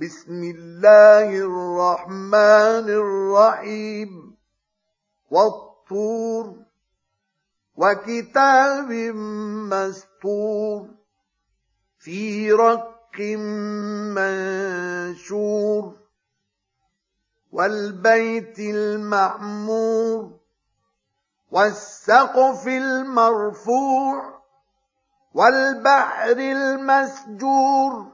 بسم الله الرحمن الرحيم. والطور وكتاب مستور في رق منشور. والبيت المعمور والسقف المرفوع والبحر المسجور.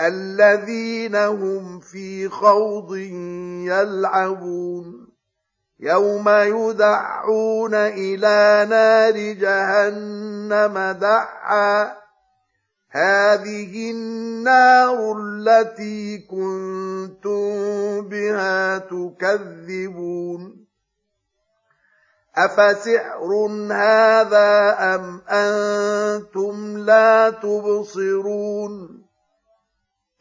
الذين هم في خوض يلعبون. يوم يدعون إلى نار جهنم دعا. هذه النار التي كنتم بها تكذبون. أفسحر هذا أم أنتم لا تبصرون؟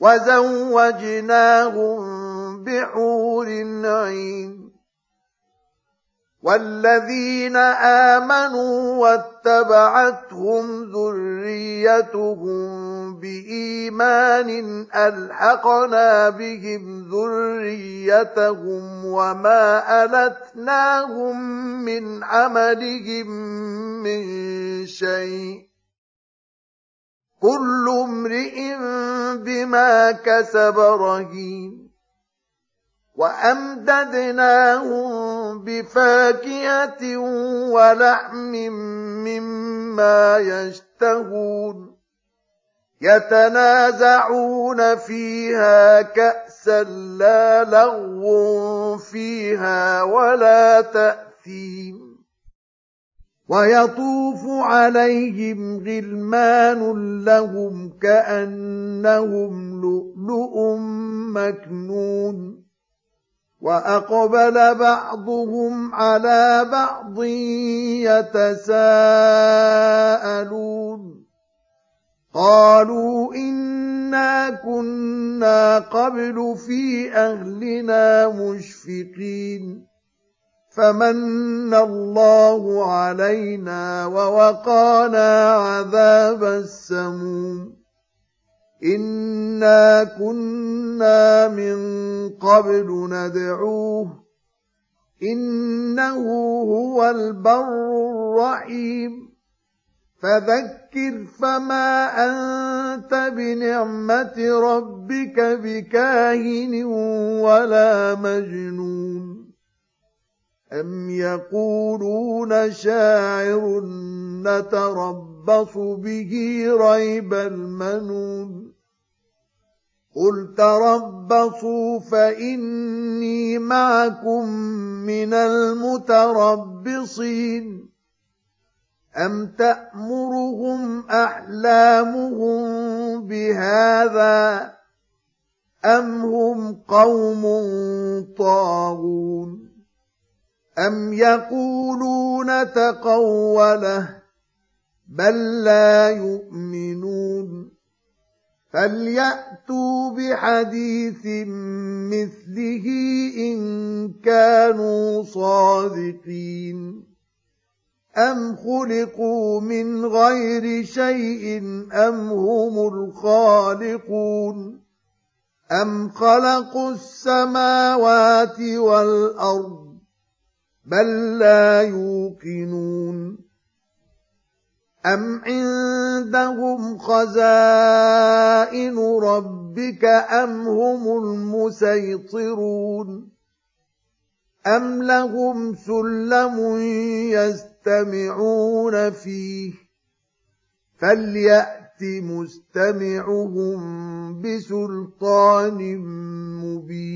وزوجناهم بحور عين. والذين آمنوا واتبعتهم ذريتهم بإيمان ألحقنا بهم ذريتهم وما ألتناهم من عملهم من شيء. كل امرئ بما كسب رهين وأمددناهم بفاكهة ولحم مما يشتهون يتنازعون فيها كأسا لا لغو فيها ولا تأثيم ويطوف عليهم غلمان لهم كأنهم لؤلؤ مكنون. وأقبل بعضهم على بعض يتساءلون. قالوا إنا كنا قبل في أهلنا مشفقين. فمن الله علينا ووقانا عذاب السموم. إنا كنا من قبل ندعوه. إنه هو البر الرحيم. فذكر فما أنت بنعمة ربك بكاهن ولا مجنون. أم يقولون شاعر نتربص به ريب المنون قل تربصوا فإني معكم من المتربصين أم تأمرهم أحلامهم بهذا أم هم قوم طاغون أم يقولون تقوله بل لا يؤمنون فليأتوا بحديث مثله إن كانوا صادقين أم خلقوا من غير شيء أم هم الخالقون أم خلقوا السماوات والأرض بل لا يوقنون. أم عندهم خزائن ربك أم هم المسيطرون؟ أم لهم سلم يستمعون فيه؟ فليأت مستمعهم بسلطان مبين.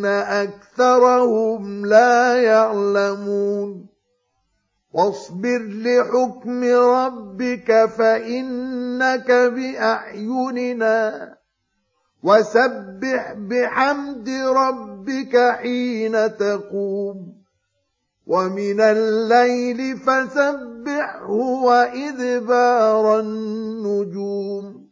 ولكن اكثرهم لا يعلمون واصبر لحكم ربك فانك باعيننا وسبح بحمد ربك حين تقوم ومن الليل فسبحه وادبار النجوم